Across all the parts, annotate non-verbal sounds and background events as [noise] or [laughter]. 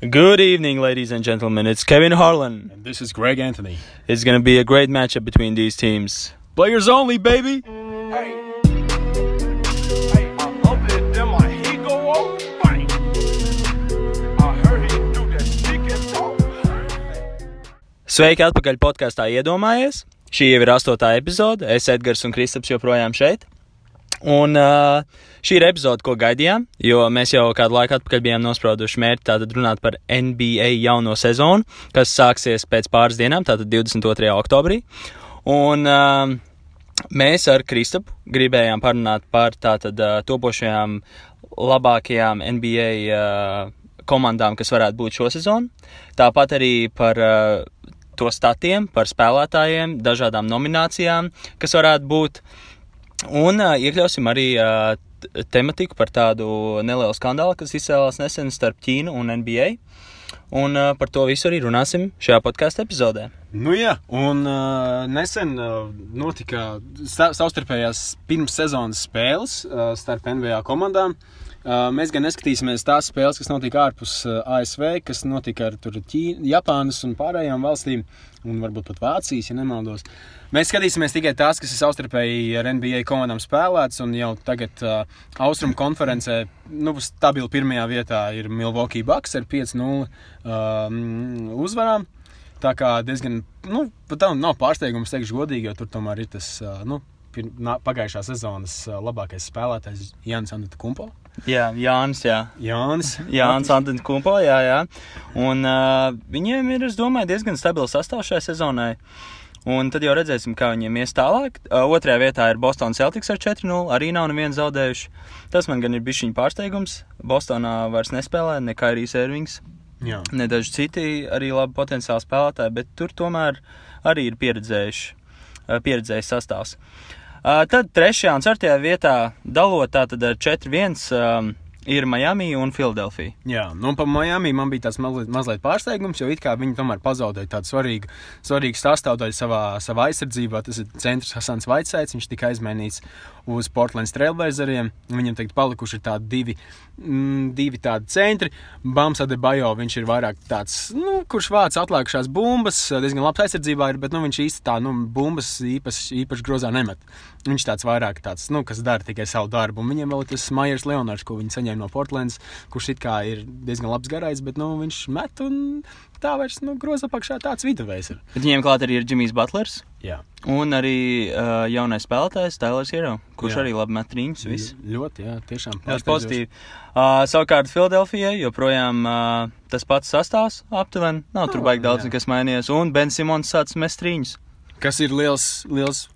Good evening, ladies and gentlemen. It's Kevin Harlan. And this is Greg Anthony. It's going to be a great matchup between these teams. Players only, baby. Hey, hey, I love it. Then my heat go off. Bang. I heard he do that stick and talk. Sveiki, atpakaļ podkāstā iedomājies. Šī jau ir astotā epizode. Es, Edgars un Kristaps joprojām šeit. Un uh, šī ir epizode, ko gaidījām, jo mēs jau kādu laiku atpakaļ bijām nosprauduši mērķi tātad runāt par NBA jauno sezonu, kas sāksies pēc pāris dienām, tātad 22. oktobrī. Un uh, mēs ar Kristapu gribējām parunāt par tātad uh, topošajām labākajām NBA uh, komandām, kas varētu būt šo sezonu. Tāpat arī par uh, to statiem, par spēlētājiem, dažādām nominācijām, kas varētu būt. Un uh, iekļausim arī uh, tematiku par tādu nelielu skandālu, kas izcēlās nesen starp Ķīnu un NBA. Un uh, par to visu arī runāsim šajā podkāstu epizodē. Nu jā, un uh, nesen uh, notika sa savstarpējās pirmssezonas spēles uh, starp NBA komandām. Uh, mēs gan neskatīsimies tās spēles, kas notika ārpus ASV, kas notika ar Ķīnu, Japānas un pārējām valstīm, un varbūt pat Vācijas, ja nemaldos. Mēs skatīsimies tikai tās, kas ir savstarpēji ar NBA komandām spēlētas, un jau tagad uh, Austrum konferencē nu, stabili pirmajā vietā ir Milwaukee Bucks ar 5-0 um, uzvarām. Tā kā diezgan, nu, pat tā nav pārsteigums, teikšu godīgi, jo tur tomēr ir tas, uh, nu, pagājušā sezonas labākais spēlētājs Jānis Andrēta Kumpo. Jā, Jānis, jā. Jānis. [laughs] Jānis Antons Kumpo, jā, jā. Un uh, viņiem ir, es domāju, diezgan stabils sastāvs šai sezonai. Un tad jau redzēsim, kā viņiem ies tālāk. Uh, otrajā vietā ir Boston Celtics ar 4-0. Arī nav neviens zaudējuši. Tas man gan ir bijis viņa pārsteigums. Bostonā vairs nespēlē ne Kairijs Ervings, Jā. ne daži citi arī labi potenciāli spēlētāji, bet tur tomēr arī ir pieredzējuši, pieredzējis sastāvs. Uh, tad trešajā un ceturtajā vietā dalot tātad ar 4-1 um, ir Miami un Filadelfija. Jā, nu, par Miami man bija tāds mazliet, mazliet pārsteigums, jo it kā viņi tomēr pazaudēja tādu svarīgu, svarīgu sastāvdaļu savā, savā aizsardzībā. Tas ir centrs Hasans Vaitsēts, viņš tika aizmainīts uz Portlands Trailblazeriem. Viņam tagad palikuši tādi divi, mm, divi tādi centri. Bams Adebayo, viņš ir vairāk tāds, nu, kurš vāc atlikušās bumbas, diezgan labs aizsardzībā ir, bet nu, viņš īsti tā, nu, bumbas īpaši, īpaši grozā nemet. Viņš tāds vairāk tāds, nu, kas dara tikai savu darbu. Un viņiem vēl ir tas Majers Leonards, ko viņi saņēma no Portlands, kurš it kā ir diezgan labs garais, bet, nu, viņš met un tā vairs, nu, groza apakšā tāds viduvējs ir. Bet viņiem klāt arī ir Džimijs Butlers Jā. un arī uh, jaunais spēlētājs Tailers Hero, kurš Jā. arī labi met trīņus. Viss. Ļoti, jā, tiešām. Tas pozitīvi. Uh, savukārt Filadelfijai joprojām uh, tas pats sastāvs aptuveni. Nav tur Oh, baigi daudz, jā. kas mainījies. Un Ben Simons sācis mest trīņus. Kas ir liels, liels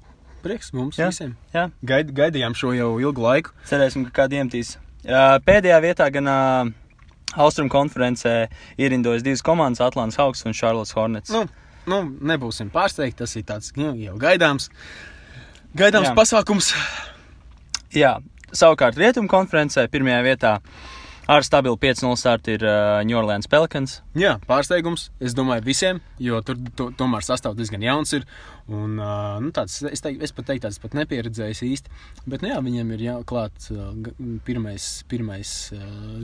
prieks mums Jā. visiem. Jā, Gaid, gaidījām šo jau ilgu laiku. cerēsim, ka kādi iemetīs. Pēdējā vietā gan Austrum konferencē ierindojas divas komandas - Atlants Hawks un Charlotte Hornets. Nu, nu, nebūsim pārsteigti, tas ir tāds nu, jau gaidāms. Gaidāms jā. pasākums. Jā, savukārt Rietumu konferencē pirmajā vietā ar stabilu 5-0 startu ir uh, New Orleans Pelicans. Jā, pārsteigums. Es domāju, visiem, jo tur to, tomēr sastāvs diezgan jauns ir. Un, uh, nu, tāds, es, teik, es pat teiktu, tāds pat nepieredzējis īsti. Bet, nu, jā, viņiem ir jāklāt uh, pirmais, pirmais uh,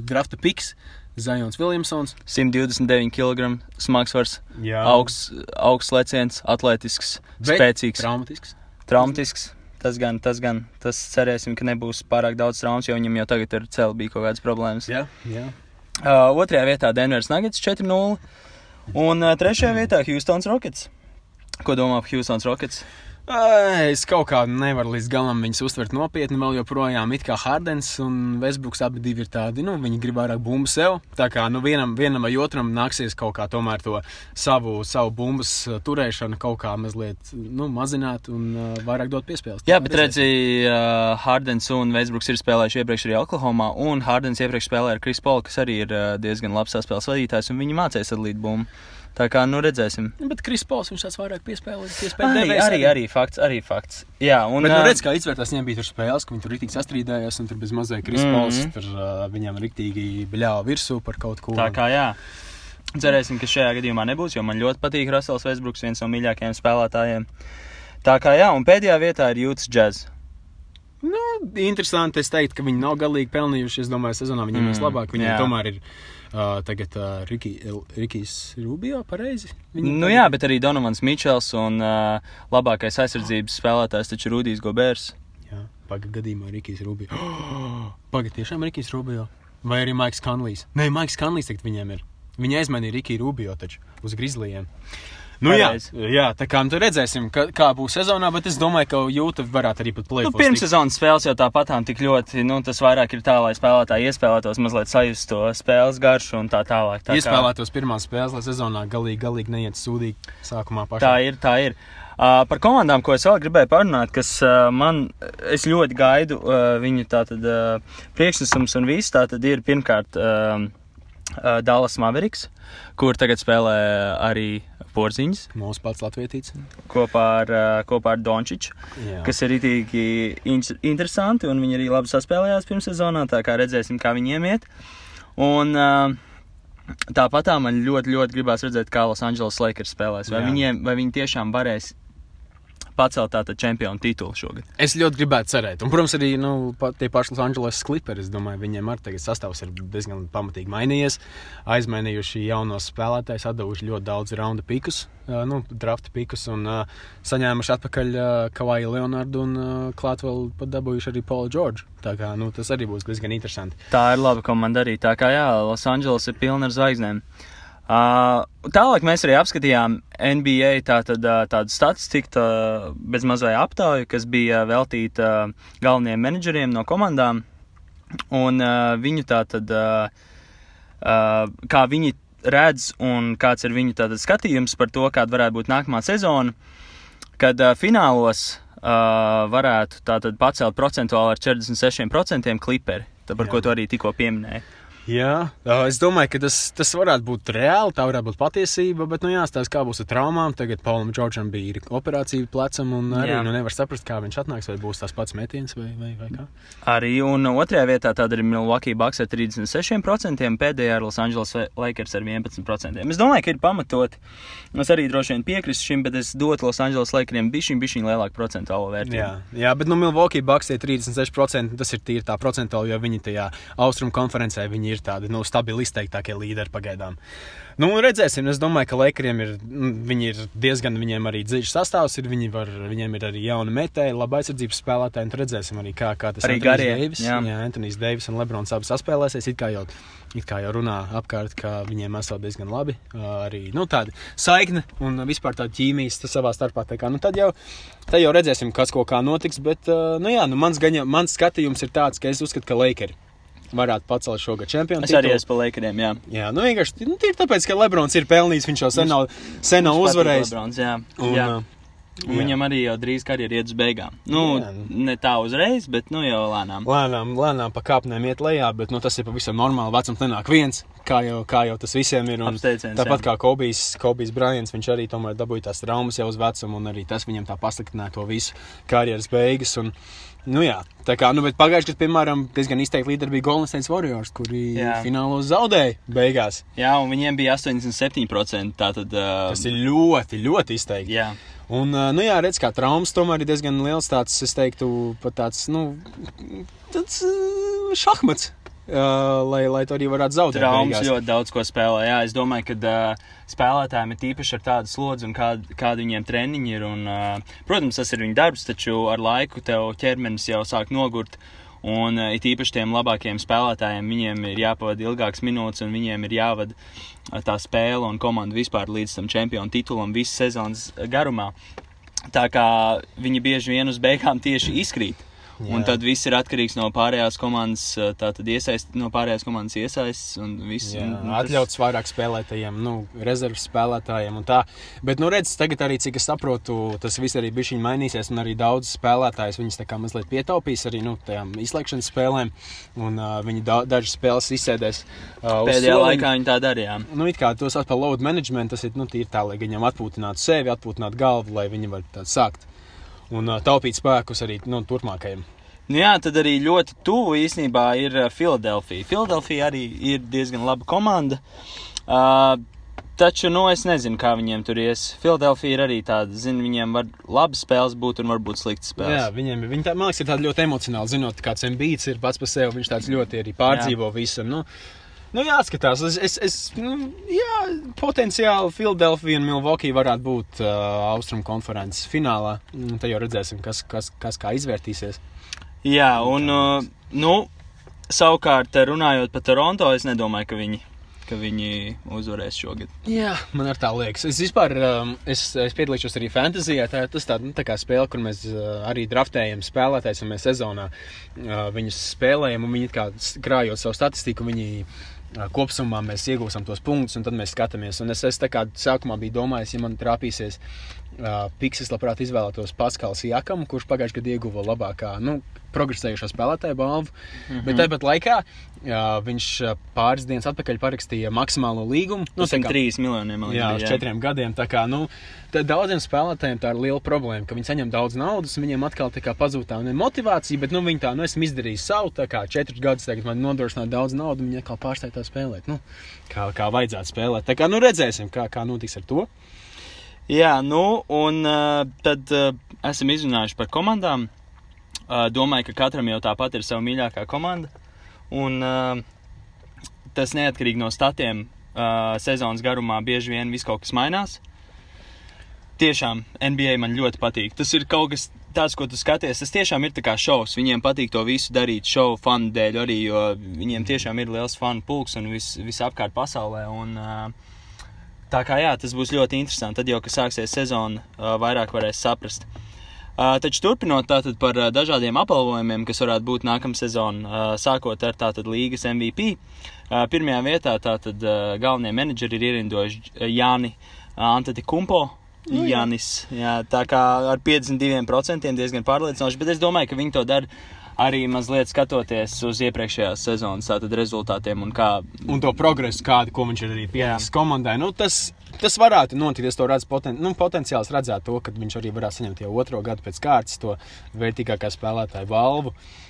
drafta piks, Zions Williamsons. 129 kg smagsvars, augsts, augsts leciens, atletisks, spēcīgs, Traumatisks. traumatisks. Tas gan, tas gan, tas cerēsim, ka nebūs pārāk daudz traumas, jo viņam jau tagad ar celu bija kaut kādas problēmas. Jā, jā. Uh, otrajā vietā Denveras Nuggets 4-0. Un uh, trešajā vietā Houston's Rockets. Ko domā par Houston's Rockets? Es kaut kā nevaru līdz galam viņus uztvert nopietni. Vēl joprojām it kā Hardens un Vesbruks abi divi ir tādi, nu, viņi grib vairāk bumbu sev. Tā kā nu, vienam, vienam vai otram nāksies kaut kā tomēr to savu, savu bumbas uh, turēšanu kaut kā mazliet nu, mazināt un uh, vairāk dot piespēles. Jā, bet redzi, uh, Hardens un Veisbruks ir spēlējuši iepriekš arī Oklahomā, un Hardens iepriekš spēlēja ar Kris Polu, kas arī ir uh, diezgan labs saspēles vadītājs, un viņi mācījās sadalīt bumbu. Tā kā, nu, redzēsim. Bet Kris Pols viņš tāds vairāk piespēlē. Arī, arī, arī fakts, arī fakts. Jā, un Bet, nu, redz, kā izvērtās, viņiem bija tur spēles, ka viņi tur rītīgi sastrīdējās, un tur bez mazliet Krispols, Mhm. mm -hmm. tur uh, viņam rītīgi bļāva virsū par kaut ko. tā kā jā. Cerēsim, ka šajā gadījumā nebūs, jo man ļoti patīk Rasels Veisbruks, viens no mīļākajiem spēlētājiem. Tā kā jā, un pēdējā vietā ir Jūtas Jazz. Nu, interesanti. Es teiktu, ka viņi nav galīgi pelnījuši. Es domāju, sezonā viņiem Mm, būs labāk. Viņiem jā. tomēr ir uh, tagad uh, Riki, Rikijs Rubio pareizi. Viņi Nu jā, bet arī Donovans Mičels un uh, labākais aizsardzības spēlētājs taču Rudijs Gobērs. Jā, pagaidām gadījumā Rikijs Rubio. [gasps] Oh, pagaidām tiešām Rikijs Rubio. Vai arī Maiks Kanlijs? Nē, Maiks Kanlijs tagad viņiem ir. Viņi aizmainīja Rikiju Rubio taču uz Grizzlyiem. Nu, jā, jā, tā kā nu, redzēsim, ka, kā būs sezonā, bet es domāju, ka jūta varētu arī pat Nu, plēst. pirmssezonas spēles jau tāpatām tik ļoti, nu, tas vairāk ir tā, lai spēlētāji iespēlētos, mazliet sajust to spēles garšu un tā tālāk. Tā, kā- Iespēlētos pirmās spēles, lai sezonā galīgi, galīgi neiet sūdīgi sākumā pašā. tā ir, tā ir. Uh, par komandām, ko es vēl gribēju parunāt, kas uh, man, es ļoti gaidu uh, viņu tātad priekšnesums un viss, tātad ir pirmkārt uh, Dallas Mavericks, kur tagad spēlē arī Porziņš Mūsu pats latvietīts. kopā ar, uh, kopā ar Dončiču. Jā. kas ir itīgi in- interesanti, un viņi arī labi saspēlējās pirms sezonā, tā kā redzēsim, kā viņiem iet. Un uh, tāpat tā man ļoti, ļoti gribās redzēt, kā Los Angeles Lakers spēlēs. Vai, Jā. viņiem, vai viņi tiešām varēs pacelt tātad čempionu titulu šogad. Es ļoti gribētu cerēt. Un, protams, arī nu, pa, tie paši Los Angeles Clippers. Es domāju, viņiem arī tagad sastāvs ir diezgan pamatīgi mainījies. Aizmainījuši jaunos spēlētājus, atdevuši ļoti daudz raunda pikus, nu, drafta pikus un uh, saņēmuši atpakaļ uh, Kavaju Leonardu un uh, klāt vēl pat dabūjuši arī Paulu Džordžu. Tā kā nu, tas arī būs diezgan interesanti. Tā ir laba komanda arī. Tā kā jā, Los Angeles ir pilna ar zvaigznēm. Uh, tālāk mēs arī apskatījām NBA tātad, uh, tādu statistiku, tā, bez mazai aptauju, kas bija veltīta uh, galvenajiem menedžeriem no komandām. Un uh, viņu tātad, uh, uh, kā viņi redz un kāds ir viņu tātad skatījums par to, kāda varētu būt nākamā sezona, kad uh, finālos uh, varētu tātad pacelt procentuāli ar 46% kliperi, par Jā. ko tu arī tikko pieminēji. Jā, es domāju, ka tas, tas varētu būt reāli, tā varētu būt patiesība, bet nu, jāstāsta, kā būs ar traumām. Tagad Paulam Džordžam bija operācija plecam, un arī Jā. nu, nevar saprast, kā viņš atnāks, vai būs tas pats metiens vai, vai, vai kā. Arī un otrajā vietā tāda ir Milwaukee Bucks ar 36%, pēdējā ir Los Angeles Lakers ar 11%. Es domāju, ka ir pamatot. Es arī droši vien piekrītu šim, bet es dotu Los Angeles Lakeriem bišķiņ, bišķiņ lielāku procentuālo vērtību. Jā, jā, bet nu, Milwaukee Bucks ir 36%. Tas ir tīri tā procentuāli, jo viņi tajā austrumu konferencē viņi ir tādi nu, stabili izteiktākie līderi pagaidām. Nu, redzēsim, es domāju, ka Lakeriem ir, mm, viņi ir diezgan, viņiem arī dziļš sastāvs, ir, viņi var, viņiem ir arī jauna metēja, laba aizsardzības spēlētāja. un redzēsim arī, kā, kā tas Arī garie, Davis, jā. jā, Antonijs Deivis un Lebrons abi saspēlēsies. It kā jau, it kā jau runā apkārt, ka viņiem esot diezgan labi. Arī nu, tāda saikne un vispār tāda ķīmijas tas savā starpā. Tā kā, nu, tad, jau, tad jau redzēsim, kas ko kā notiks. Bet nu, jā, nu, mans, gaņa, mans skatījums ir tāds, ka es uzskatu, ka Lakers varētu pacelt šogad čempionu. Es arī esmu par Lakeriem, jā. Jā, nu vienkārši nu, tīri tāpēc, ka Lebrons ir pelnījis, viņš jau sen nav, sen nav uzvarējis. Lebrons, jā. Un, jā. uh, Un jā. viņam arī jau drīz karjeras iet uz beigām. Nu, Jā. ne tā uzreiz, bet nu jau lēnām. Lēnām, lēnām pa kāpnēm iet lejā, bet nu, tas ir pavisam normāli. Vecums nenāk viens, kā jau, kā jau tas visiem ir. Tāpat jā. kā Kobijs, Kobijs Bryants, viņš arī tomēr dabūja tās traumas jau uz vecumu, un arī tas viņam tā pasliktināja to visu karjeras beigas. Un, nu, jā, tā kā, nu, pagājušajā gadā, piemēram, diezgan izteikti līderi bija Golden State Warriors, kuri Jā. finālos zaudēja beigās. Jā, un viņiem bija 87%. Tātad, uh, Tas ir ļoti, ļoti izteikti. jā. Un, nu, jā, redz, kā traumas tomēr ir diezgan liels tāds, es teiktu, pat tāds, nu, tāds šahmats, ā, lai, lai to arī varētu zaudēt. Traumas ļoti daudz ko spēlē. Jā, es domāju, ka uh, spēlētājiem ir tīpaši ar tādu slodzi un kāda, kāda viņiem treniņi ir. Un, uh, protams, tas ir viņu darbs, taču ar laiku tev ķermenis jau sāk nogurt. Un uh, it īpaši tiem labākajiem spēlētājiem viņiem ir jāpavada ilgākas minūtes, un viņiem ir jāvada uh, tā spēle un komanda vispār līdz tam čempionu titulam visas sezonas garumā. Tā kā viņi bieži vien uz beigām tieši izkrīt. Un Jā. tad viss ir atkarīgs no pārējās komandas, tātad iesaist, no pārējās komandas iesaistas un un- un tas- atļauts vairāk spēlētājiem, nu, rezerves spēlētājiem un tā. Bet, nu, redz, tagad arī, cik es saprotu, tas viss arī bija mainīsies, un arī daudz spēlētājs viņus tā kā mazliet pietaupīs arī, nu, tajām izslēgšanas spēlēm, un uh, viņi da dažas spēles izsēdēs. Uh, Pēdējā soliņa. laikā viņi tā darīja. Nu, it kā to sauc par load management, tas ir nu, tā, lai viņam atpūtinātu sevi, atpūtinātu galvu, lai viņi varētu sākt un taupīt spēkus arī nu, turpmākajam. Nu jā, tad arī ļoti tuvu īstenībā ir Filadelfija. Filadelfija arī ir diezgan laba komanda. Uh, Taču, nu, es nezinu, kā viņiem tur ies. Filadelfija ir arī tāda, zinu, viņiem var labi spēles būt un varbūt sliktas Jā, spēles. viņiem viņi tā, man liekas, ir tādi ļoti emocionāli. Zinot, kāds ambīts ir pats par sevi, viņš tāds ļoti arī pārdzīvo visu. Nu, nu, jāskatās, es, es, es nu, jā, potenciāli Filadelfija un Milwaukee varētu būt uh, Austrum konferences finālā. Un Tad jau redzēsim, kas, kas, kas kā izvērtīsies. Jā, un, uh, nu, savukārt, runājot par Toronto, es nedomāju, ka viņi, ka viņi uzvarēs šogad. Jā, man arī tā liekas. Es vispār um, es, es piedalījos arī fantāzijā. Tā, tas tāda nu, tā kā spēle, kur mēs uh, arī draftējam spēlētājus, un mēs sezonā uh, viņus spēlējam, un viņi kā krājot savu statistiku. Viņi, uh, Kopumā mēs iegūstam tos punktus, un tad mēs skatāmies. Un es, es tā kā sākumā biju domājis, ja man trāpīsies uh, piks, es labprāt izvēlētos Paskals Jakamu, kurš pagājušajā gadā ieguva labākā, nu, progresējušo spēlētāju balvu. Mm -hmm. Bet tāpat laikā jā, viņš pāris dienas atpakaļ parakstīja maksimālo līgumu. Nu, tā kā- 3 miljoniem man Jā, uz četriem gadiem. Tā kā, nu, daudziem spēlētājiem tā ir liela problēma, ka viņi saņem daudz naudas, un viņiem atkal tā kā pazūd tā motivācija, bet nu, viņi tā, nu, esmu izdarījis savu, tā kā četrus gadus tagad man nodrošināja daudz naudas, un viņi atkal pārstāj tā spēlēt. Nu, kā, kā vajadzētu spēlēt. Tā kā, nu, redzēsim, kā, kā notiks ar to. Jā, nu, un uh, tad uh, esam izrunājuši par komandām. Uh, domāju, ka katram jau tāpat ir sava mīļākā komanda. Un uh, tas neatkarīgi no statiem uh, sezonas garumā bieži vien viss kaut kas mainās. Tiešām NBA man ļoti patīk. Tas ir kaut kas tāds, ko tu skaties. Tas tiešām ir kā šovs. Viņiem patīk to visu darīt šovu fanu dēļ arī, jo viņiem tiešām ir liels fanu pulks un vis apkārt pasaulē. Un, uh, Tā kā jā, tas būs ļoti interesanti. Tad jau, kad sāksies sezona, vairāk varēs saprast. Taču turpinot tātad par dažādiem apbalvojumiem, kas varētu būt nākamā sezona, sākot ar tātad līgas MVP. Pirmajā vietā tātad galvenie menedžeri ir ierindojuši Jāni Antati Kumpo. Nu, jā. Janis, jā, tā kā ar 52% diezgan pārliecinoši, bet es domāju, ka viņi to dara arī mazliet skatoties uz iepriekšējās sezonas rezultātiem un kā Un to progresu, kādu viņš ir arī pieņēmis komandai. Nu, tas, tas varētu notikt. Es to redzu, poten, nu, potenciāls redzēt to, ka viņš arī varētu saņemt jau otro gadu pēc kārtas to vērtīgākā spēlētāja balvu. Mm,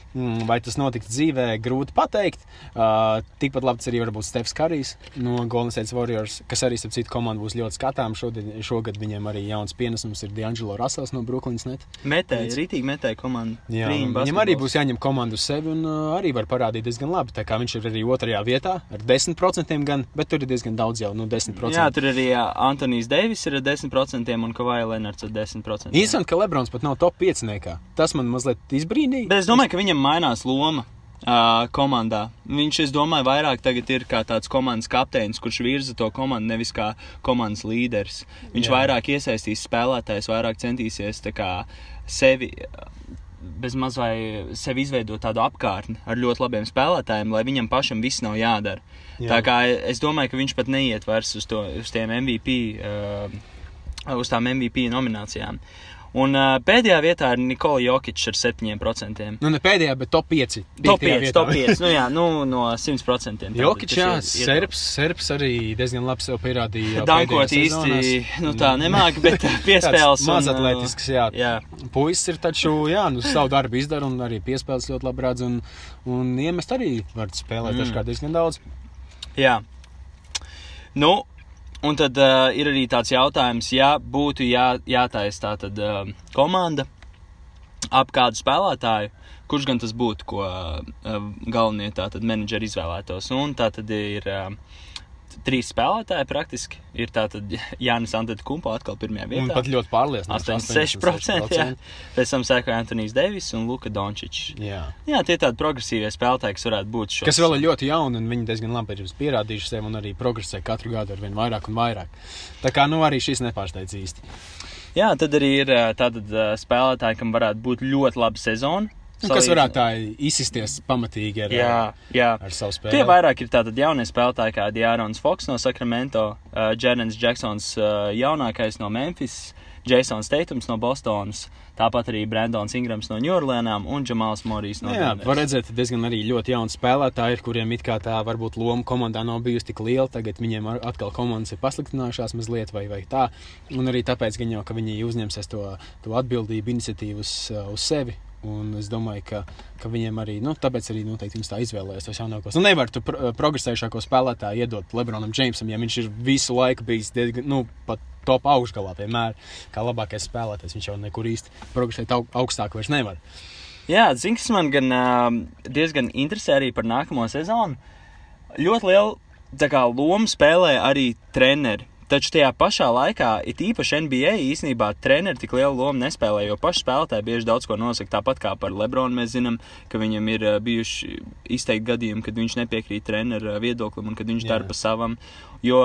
Vai tas notiks dzīvē, grūti pateikt. Uh, tikpat labi tas arī var būt Stefans Karijs no Golden State Warriors, kas arī, starp citu, komanda būs ļoti skatām. Šodien, šogad viņiem arī jauns pienesums ir D'Angelo Russells no Brooklynas. Net. metēji, rītīgi metēji komandu. Jā, viņam arī būs jāņem komandu uz sevi un uh, arī var parādīt diezgan labi. Tā kā viņš ir arī otrajā vietā ar 10%, gan, bet tur ir diezgan daudz jau, nu, 10%. Jā, tur arī jā, Antonius Deivis ir ar 10% un Kavaja Lenards ar 10%. Īstenībā, ka Lebrons pat nav top 5. Tas man mazliet izbrīnīja. Bet es domāju, ka viņam mainās loma. Uh, komandā. Viņš, es domāju, vairāk tagad ir kā tāds komandas kapteinis, kurš virza to komandu, nevis kā komandas līderis. Viņš Jā. Vairāk iesaistīs spēlētājus, vairāk centīsies kā sevi, bez maz vai sevi izveidot tādu apkārtni ar ļoti labiem spēlētājiem, lai viņam pašam viss nav jādara. Jā. Tā kā es domāju, ka viņš pat neiet vairs uz, to, uz tiem MVP, uh, uz tām MVP nominācijām. Un uh, pēdējā vietā ir Nikola Jokic ar 7%. Nu, ne pēdējā, bet top 5. Top 5, top 5, nu jā, nu no 100%. [laughs] tātad, Jokic, jā, Serbs, Serbs arī diezgan labi sev pierādīja. [laughs] Dankot īsti, nu tā nemāk, bet [laughs] piespēles. un, Mazatletisks, jā. jā. Puisis ir taču, jā, nu, savu darbu izdara un arī piespēles ļoti labi redz. Un, un iemest arī var spēlēt Mm. dažkārt diezgan daudz. Jā. Nu, un tad uh, ir arī tāds jautājums, ja būtu jā, jātaisa tā tad uh, komanda ap kādu spēlētāju, kurš gan tas būtu, ko uh, galvenie tātad menedžeri izvēlētos. Un tā tad ir uh, trīs spēlētāji praktiski. Ir tātad Jānis Antēta Kumpo atkal pirmajā vietā. Un pat ļoti pārliecinoši. 86%, jā. Pēc tam sekoja Antonius Deivis un Luka Dončičs. jā. Jā, tie tādi progresīvie spēlētāji, kas varētu būt šos. Kas vēl ir ļoti jauni, un viņi diezgan labi ir pierādījuši sev un arī progresē katru gadu ar vien vairāk un vairāk. Tā kā nu arī šis nepārsteidz īsti. Jā, tad arī ir ā, spēlētāji, kam varētu būt ļoti laba sezona. Un kas varētu tā izsisties pamatīgi ar, Jā, jā. ar savu spēli. Tie vairāk ir tātad jaunie spēlētāji, kā Dārons Foks no Sacramento, uh, Jērns Džeksons uh, jaunākais no Memphis, Jasons Teitums no Bostonas, tāpat arī Brandons Ingrams no Ņūorlēnām un Džamāls Morijs no Nu Jā, Denveras. var redzēt, diezgan arī ļoti jauni spēlētāji kuriem it kā tā varbūt loma komandā nav bijusi tik liela. Tagad viņiem atkal komandas ir pasliktinājušās mazliet vai, vai tā. Un arī tāpēc, gan jau, ka viņi uzņemsies to, to atbildību, iniciatīvu uz, uz sevi Un es domāju, ka, ka viņiem arī, nu, tāpēc arī noteikti viņas tā izvēlējās tos jaunākos. Nu, nevar tu pro progresējušāko spēlētāju iedot Lebronam Džeimsam, ja viņš ir visu laiku bijis diezgan, nu, pat top augšgalā vienmēr, kā labākais spēlētājs. Viņš jau nekur īsti progresēt aug augstāk vairs nevar. Jā, zini, kas man gan uh, diezgan interesē arī par nākamo sezonu. Ļoti lielu kā, lomu spēlē arī treneri. Taču tajā pašā laikā, it īpaši NBA īstenībā treneri tik lielu lomu nespēlē, jo paši spēlētāji bieži daudz ko nosaka. Tāpat kā par Lebronu mēs zinām, ka viņam ir bijuši izteikti gadījumi, kad viņš nepiekrīt treneru viedoklim un kad viņš Jā. dara pa savam. Jo,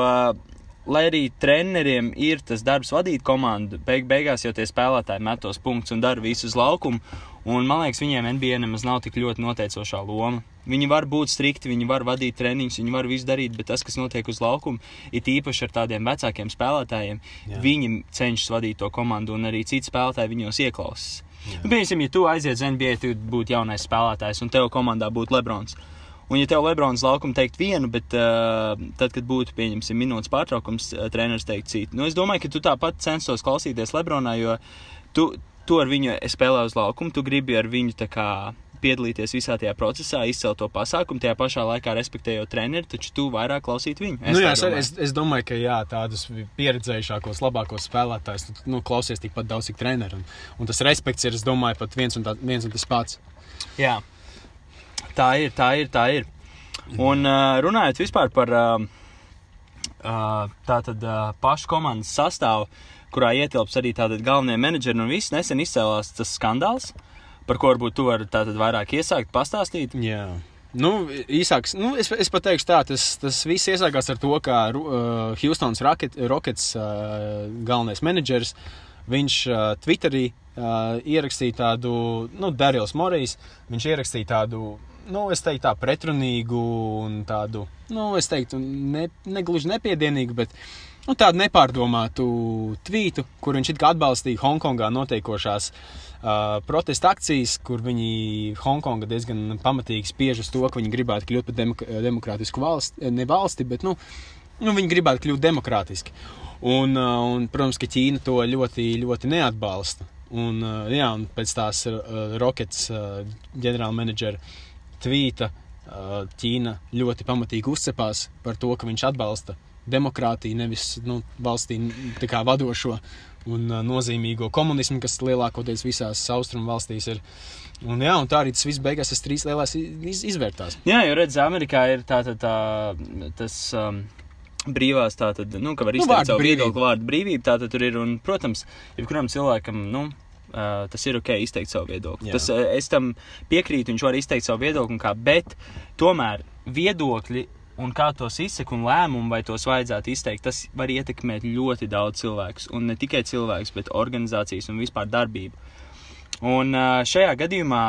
lai arī treneriem ir tas darbs vadīt komandu, beig beigās jau tie spēlētāji met tos punktus un dara visu uz laukumu. Un, man liekas, viņiem NBA nemaz nav tik ļoti noteicošā loma. Viņi var būt strikti, viņi var vadīt treniņus, viņi var visu darīt, bet tas, kas notiek uz laukuma, ir īpaši ar tādiem vecākiem spēlētājiem, Jā. Viņi cenšas vadīt to komandu, un arī citi spēlētāji viņos ieklausās. Nu, Piemēram, ja tu aizies uz NBA, tu būtu jaunais spēlētājs, un tev komandā būtu Lebrons. Un, ja tev Lebrons laukuma teikt vienu, bet uh, tad, kad būtu, pieņemsim, minūtes pārtraukums, uh, treneris teikt citu. Nu, es domāju, ka tu tāpat censtos klausīties Lebronā, jo tu, tu ar viņu spēlē uz laukuma, tu gribi ar viņu tā kā piedalīties visā tajā procesā, izcelt to pasākumu, tajā pašā laikā respektējot treneri, taču tu vairāk klausīt viņu. Es, nu, jā, domāju. es, es domāju, ka jā, tādus pieredzējušākos, labākos spēlētājus tu, nu, klausies tikpat daudz, cik treneris. Un, un tas respekts ir, es domāju, pat viens un, tā, viens un tas pats. Jā, tā ir, tā ir, tā ir. Un uh, runājot vispār par uh, uh, tātad uh, pašu komandas sastāvu, kurā ietilps arī tātad galvenie menedžeri un viss nesen izcēlās tas skandāls, par ko varbūt tu vari tātad vairāk iesākt, pastāstīt. Jā. Nu, īsāks, nu, es, es pat teikšu tā, tas, tas viss iesākās ar to, ka uh, Houstons Rocket, Rockets uh, galvenais menedžeris, viņš uh, Twitterī uh, ierakstīja tādu, nu, Darījus Morijs, viņš ierakstīja tādu, nu, es teiktu tā pretrunīgu un tādu, nu, es teiktu, ne, negluži nepiedienīgu, bet, nu, tādu nepārdomātu tvītu, kur viņš atbalstīja Hongkongā notiekošās uh, protesta akcijas, kur viņi Hongkonga diezgan pamatīgi spiež uz to, ka viņi gribētu kļūt par demok demokrātisku valsti, ne valsti, bet, nu, nu viņi gribētu kļūt demokrātiski. Un, uh, un, protams, ka Ķīna to ļoti, ļoti neatbalsta. Un, uh, jā, un pēc tās uh, Rockets uh, ģenerāla menedžera tvīta uh, Ķīna ļoti pamatīgi uzcepās par to, ka viņš atbalsta demokrātiju, nevis nu, valstī kā vadošo un uh, nozīmīgo komunismu, kas lielākoties visās austrumu valstīs ir. Un, jā, un tā arī tas viss beigās tas trīs lielās iz, izvērtās. Jā, jo redz, Amerikā ir tā, tā, tā tas. Um... Brīvās tā tad, nu, ka var Nu, izteikt vārda savu viedokli, vārdu brīvību. Tā tad tur ir, un, protams, jebkuram cilvēkam, nu, uh, tas ir ok izteikt savu viedokli. Jā. Tas, uh, es tam piekrītu, viņš var izteikt savu viedokli, kā, bet tomēr viedokļi un kā tos izsaka un lēmumu, vai tos vajadzētu izteikt, tas var ietekmēt ļoti daudz cilvēkus. Un ne tikai cilvēkus, bet organizācijas un vispār darbību. Un šajā gadījumā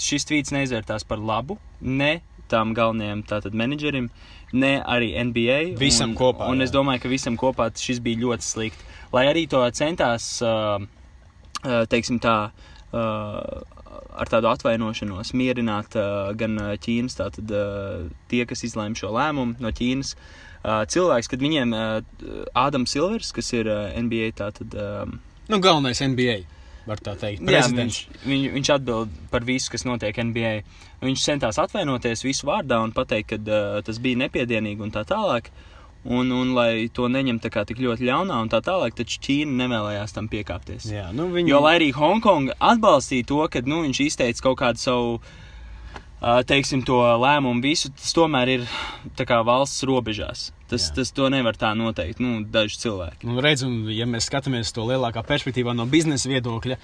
šis tvīts neizvērtās par labu ne tam galvenajam tātad menedžerim, ne arī NBA. Visam un, kopā, Un jā. es domāju, ka visam kopā šis bija ļoti slikti. Lai arī to centās, teiksim tā, ar tādu atvainošanos mierināt uh, gan uh, Ķīnas, tātad uh, tie, kas izlēma šo lēmumu no Ķīnas. Uh, cilvēks, kad viņiem uh, Ādams Silvers, kas ir uh, NBA, tātad um, Nu, galvenais NBA, teikt. Jā, viņš, viņ, viņš atbild par visu, kas notiek NBA. Viņš centās atvainoties visu vārdā un pateikt, ka uh, tas bija nepiedienīgi un tā tālāk. Un, un lai to neņemtu tik ļoti ļaunā un tā tālāk, taču Ķīna nevēlējās tam piekāpties. Jā, nu, viņi... Jo, lai arī Hongkonga atbalstīja to, ka nu, viņš izteica kaut kādu savu, teiksim, to lēmumu, visu, tas tomēr ir kā valsts robežās. Tas, tas to nevar tā noteikt, nu, daži cilvēki. Nu, redz, un, ja mēs skatāmies to lielākā perspektīvā no biznesa viedokļa,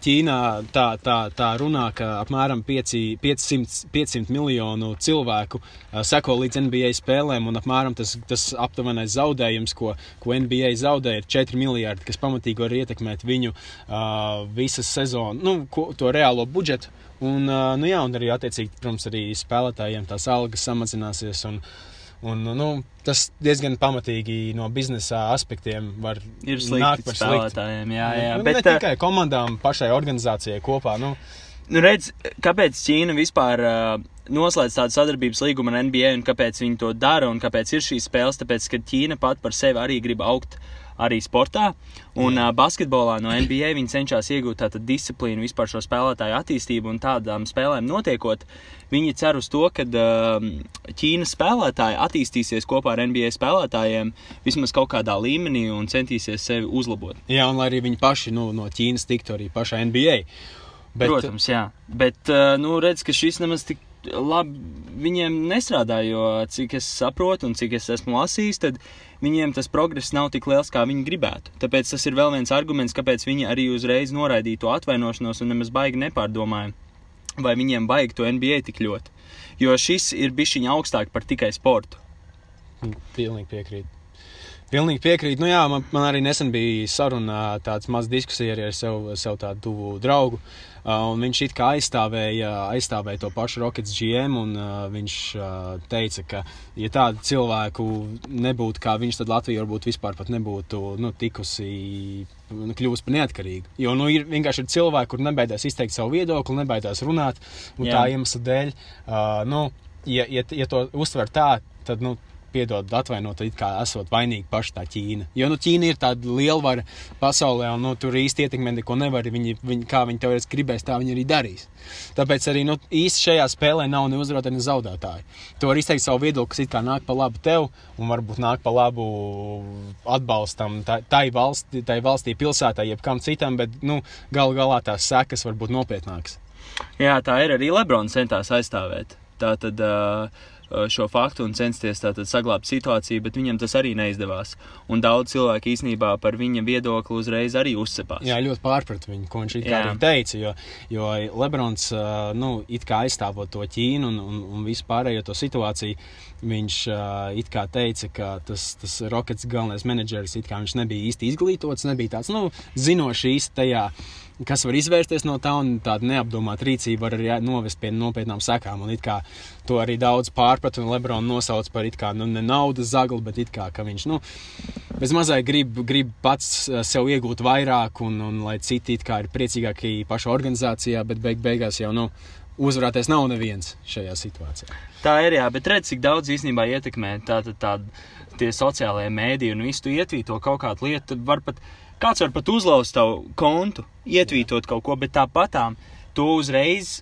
Ķīnā tā, tā, tā runā, ka apmēram 5, 500, 500 miljonu cilvēku seko līdz NBA spēlēm, un apmēram tas, tas aptuvenais zaudējums, ko, ko NBA zaudē, ir 4 miljardi, kas pamatīgi var ietekmēt viņu uh, visas sezonas, nu, ko, to reālo budžetu. Un, uh, nu, jā, un arī, attiecīgi, protams, arī spēlētājiem tās algas samazināsies. Un, Un, nu, tas diezgan pamatīgi no biznesa aspektiem var nākt par spēlētājiem, jā, jā. nu, Bet, ne tikai komandām, pašai organizācijai kopā. Nu, Nu, redz, kāpēc Ķīna vispār uh, noslēdz tādu sadarbības līgumu ar NBA un kāpēc viņi to dara un kāpēc ir šīs spēles? Tāpēc, ka Ķīna pat par sevi arī grib augt arī sportā. Un uh, basketbolā no NBA viņi cenšas iegūt tādu disciplīnu, vispār šo spēlētāju attīstību un tādām spēlēm notiekot. Viņi cer uz to, ka uh, Ķīnas spēlētāji attīstīsies kopā ar NBA spēlētājiem vismaz kaut kādā līmenī un centīsies sevi uzlabot. Jā, un lai arī viņi paši nu, no Ķīnas tiktu arī pašā NBA. Bet, Protams, jā. Bet, uh, nu, redz, ka šis nemaz tik labi viņiem nestrādā, jo cik es saprotu un cik es esmu lasījis, tad viņiem tas progress nav tik liels, kā viņi gribētu. Tāpēc tas ir vēl viens arguments, kāpēc viņi arī uzreiz noraidīja to atvainošanos un nemaz baigi nepārdomāja, vai viņiem baigi to NBA tik ļoti. Jo šis ir bišķiņa augstāk par tikai sportu. Pilnīgi piekrītu. Pilnīgi piekrītu. Nu, jā, man, man arī nesen bija saruna, tāds mazs diskusija arī ar sev, sev tādu tuvu draugu. Uh, viņš it kā aizstāvēja, aizstāvēja to pašu Rockets GM. Un, uh, viņš uh, teica, ka, ja tādu cilvēku nebūtu kā viņš, tad Latvija varbūt vispār nebūtu nu, tikusi nu, kļūst par neatkarīgu. Jo nu, ir vienkārši ir cilvēki, kur nebaidās izteikt savu viedokli, nebaidās runāt. Un Jā. tā iemesla dēļ, uh, nu, ja, ja, ja to uztver tā, tad nu, piedod, atvainot, it kā esot vainīgi paši tā Ķīna. Jo nu, Ķīna ir tāda lielvara pasaulē, un nu, tur īsti ietekmē neko nevar. Viņi, viņi, kā viņi teorētiski gribēs, tā viņi arī darīs. Tāpēc arī nu, īsti šajā spēlē nav ne uzvarētāji, ne zaudētāji. Tu vari izteikt savu viedokli, kas it kā nāk pa labu tev, un varbūt nāk pa labu atbalstam tai, tai, valsti, tai valstī, pilsētā, jebkam citam, bet nu, galu galā tās sekas var būt nopietnākas. Jā, tā ir arī Lebrons centās aizstāvēt. Tā tad uh, šo faktu un censties tātad saglabāt situāciju, bet viņam tas arī neizdevās. Un daudz cilvēku īsnībā par viņa viedokli uzreiz arī uzsepās. Jā, ļoti pārprat viņu, ko viņš it kā arī teica. Jo, jo Lebrons, ā, nu, it kā aizstāvot to Ķīnu un, un, un visu pārējo to situāciju, viņš ā, it kā teica, ka tas, tas Rockets galvenais menedžeris, it kā viņš nebija īsti izglītots, nebija tāds, nu, zinošs īsti tajā kas var izvērsties no tā, un tāda neapdomāta rīcība var arī novest pie nopietnām sekām. Un kā to arī daudz pārprat, un Lebrons nosauc par it kā nu, ne naudas zagli, bet it kā viņš, nu, bez mazai grib, grib pats eh, sev iegūt vairāk, un, un lai citi it kā ir priecīgāki pašā organizācijā, bet beig beigās jau, nu, uzvarēties nav neviens šajā situācijā. Tā ir, jā, bet redz, cik daudz īstenībā ietekmē tāda tā, tie sociālajie mēdīji un visu ietvīto kaut kādu lietu. tad Var pat, kāds var pat uzlauzt tavu kontu, ietvītot kaut ko, bet tāpatām to uzreiz,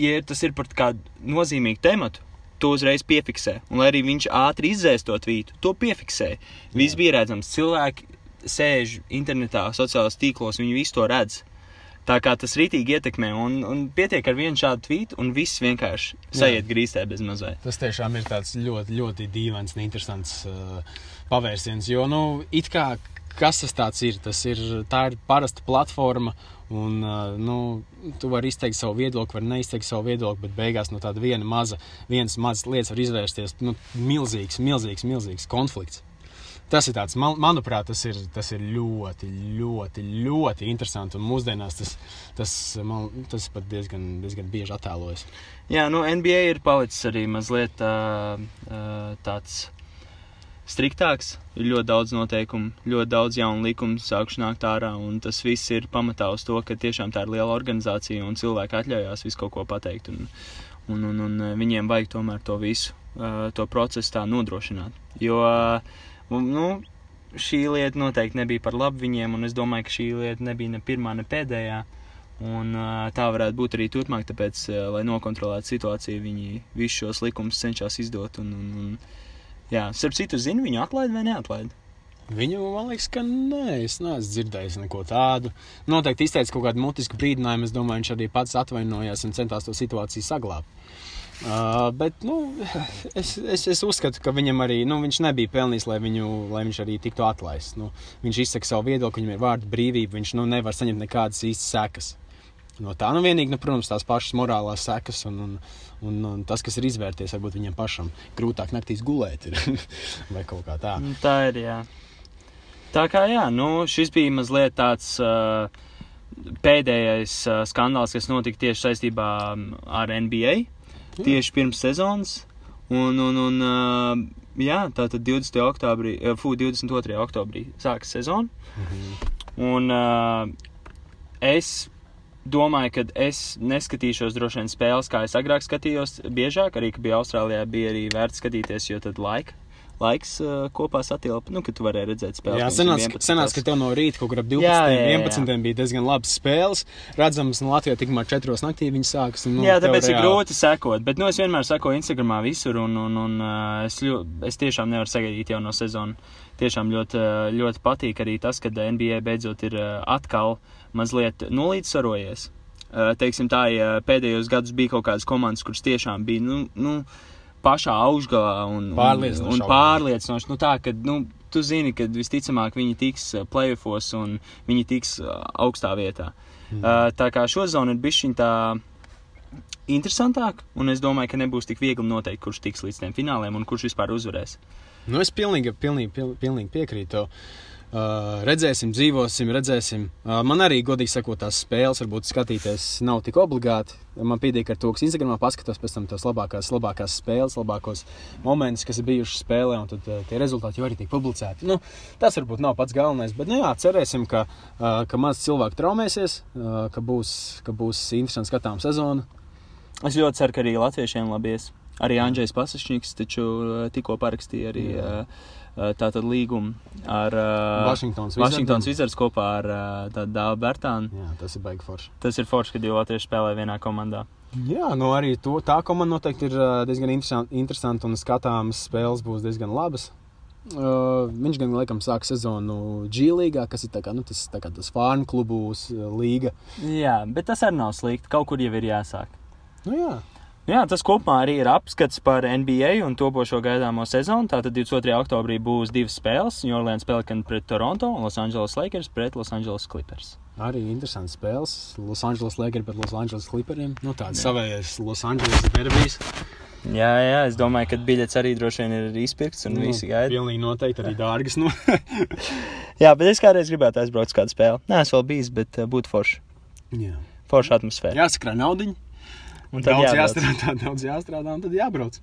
ja tas ir par kādu nozīmīgu tematu, to uzreiz piefiksē. Un lai arī viņš ātri izdzēs to tvītu, to piefiksē. Viss bija redzams. Cilvēki sēž internetā, sociālajos tīklos, viņi visu to redz. Tā kā tas rītīgi ietekmē, un, un pietiek ar vienu šādu tvītu, un viss vienkārši sajiet grīstē bez mazliet. Tas tiešām ir tāds ļoti, ļoti dīvains un interesants uh, pavērsiens. Jo, nu, it kā kas tas tāds ir? Tas ir, tā ir parasta platforma, un nu, tu vari izteikt savu viedokli, var neizteikt savu viedokli, bet beigās no tāda viena maza, viens mazs lietas var izvērsties nu, milzīgs, milzīgs, milzīgs konflikts. Tas ir tāds, man, manuprāt, tas ir, tas ir ļoti, ļoti, ļoti interesanti. Un mūsdienās tas, tas, man, tas pat diezgan, diezgan bieži attēlojas. Jā, nu NBA ir palicis arī mazliet uh, tāds striktāks. Ir ļoti daudz noteikumu, ļoti daudz jaunu likumu sākuši nākt ārā, un tas viss ir pamatā uz to, ka tiešām tā ir liela organizācija un cilvēki atļaujās visu kaut ko pateikt. Un, un, un, un uh, viņiem vajag tomēr to visu, uh, to procesu tā nodrošināt. Jo uh, nu, šī lieta noteikti nebija par labu viņiem, un es domāju, ka šī lieta nebija ne pirmā, ne pēdējā. Un, tā varētu būt arī turpmāk, tāpēc, lai nokontrolētu situāciju, viņi visus šos likumus cenšas izdot. Un, un, un, jā, starp citu, zinu, viņu atlaid vai neatlaid. Viņu, man liekas, ka nē, es neesmu dzirdējis neko tādu. Noteikti izteica kaut kādu mutisku brīdinājumu. Es domāju, viņš arī pats atvainojās un centās to situāciju saglabāt. Uh, bet nu, es, es, es uzskatu, ka viņam arī nu, viņš nebija pelnījis, lai, viņu, lai viņš arī tiktu atlaists. Nu, viņš izsaka savu viedokli, viņam ir vārdu brīvība, viņš nu, nevar saņemt nekādas īstas sekas. No tā nu vienīgi, nu, protams, tās pašas morālās sekas un, un, un, un tas, kas ir izvērties, varbūt viņam pašam grūtāk naktīs gulēt ir, [laughs] vai kaut kā tā. Nu, Tā ir, jā. Tā kā jā, nu, šis bija mazliet tāds uh, pēdējais uh, skandāls, kas notika tieši saistībā ar NBA, tieši pirms sezonas. Un, un, un uh, jā, tā tad 20. oktobrī, uh, fu, 22. oktobrī sākas sezona. Un uh, es domāju, ka es neskatīšos droši vien spēles, kā es agrāk skatījos, biežāk. Arī, kad bija Austrālijā, bija arī vērts skatīties, jo tad laika. Laiks uh, kopā satilpa, nu, kad tu varēji redzēt spēles. Jā, senās, 11. senās, ka tev no rīta kaut kur ap 12. Jā, jā, jā, jā. 11. bija diezgan labas spēles. Redzams, no Latvijas tikmēr 4. naktī viņas sākas. un, Nu, Jā, tāpēc ir reāli- grūti sekot. Bet nu, es vienmēr sekoju Instagramā visur, un, un, un uh, es, ļo, es tiešām nevaru sagaidīt jau no sezonas. Tiešām ļoti, uh, ļoti patīk arī tas, ka NBA beidzot ir uh, atkal mazliet nolīdzsvarojies. Uh, teiksim, tā, ja pēdējos gados bija kaut kādas komandas, kuras tiešām bija nu, nu, pašā augšgalā un, un, Pārliecinoši un augšgalā. pārliecinoši. Nu, tā, ka, nu, tu zini, ka visticamāk viņi tiks uh, playoffs un viņi tiks uh, augstā vietā. Mm. Uh, tā kā šo zonu ir bijusi tā interesantāk, un es domāju, ka nebūs tik viegli noteikt, kurš tiks līdz tiem fināliem un kurš vispār uzvarēs. Nu, es pilnīgi, pilnīgi, pil- pilnīgi piekrītu. tev. Uh, redzēsim, dzīvosim, redzēsim. Uh, man arī, godīgi sakot, tās spēles, varbūt skatīties, nav tik obligāti. Man pietiek ar to, kas Instagramā paskatās pēc tam tās labākās, labākās spēles, labākos momentus, kas ir bijuši spēlē, un tad uh, tie rezultāti jau arī tiek publicēti. Nu, tas varbūt nav pats galvenais, bet nu, jā, cerēsim, ka, ka maz cilvēku traumēsies, ka, būs, ka būs interesanti skatām sezona. Es ļoti ceru, ka arī latviešiem labies. Arī Andrzejs Pasačņiks taču tikko parakstīja arī Jā. Uh, tātad līgumu ar Vašingtons Vašingtons. Wizards kopā ar tādu Dāvu Bērtānu. Jā, tas ir baigi forši. Tas ir forši, kad divi latvieši spēlē vienā komandā. Jā, nu arī to, tā komanda noteikti ir ā, diezgan interesanti, interesanti un skatāmas spēles būs diezgan labas. Uh, viņš gan laikam sāk sezonu G-līgā, kas ir tā kā, nu, tas, tā kā tas fārnu klubu līga. Jā, bet tas arī nav slikti. Kaut kur jau ir jāsāk. Nu, jā. Jā, tas kopumā arī ir apskats par NBA un topošo gaidāmo sezonu. Tātad 22. oktobrī būs divas spēles. New Orleans Pelicans pret Toronto un Los Angeles Lakers pret Los Angeles Clippers. Arī interesants spēles. Los Angeles Lakers pret Los Angeles Clipperiem. Nu, tāds savējais Los Angeles derbijs. Jā, jā, es domāju, ka biļets arī droši vien ir izpirkts un nu, visi gaida. Pilnīgi noteikti arī dārgas. Nu. [laughs] Jā, bet es kādreiz gribētu aizbraukt uz kādu spēli. Nē, es vēl bijis, bet uh, būtu forši. jā. Forša atmosfēra. Jāsakrā naudiņu. Un tad Daudz jābrauc. jāstrādā, [laughs] daudz jāstrādā un tad jābrauc.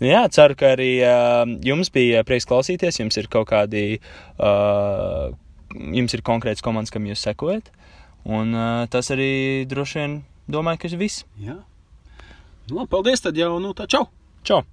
Nu Jā, ceru, ka arī uh, jums bija prieks klausīties. Jums ir kaut kādi, uh, jums ir konkrēts komandas, kam jūs sekojat. Un uh, tas arī droši vien domāju, ka ir viss. Jā. Nu, labi, paldies tad jau, nu tā čau! Čau!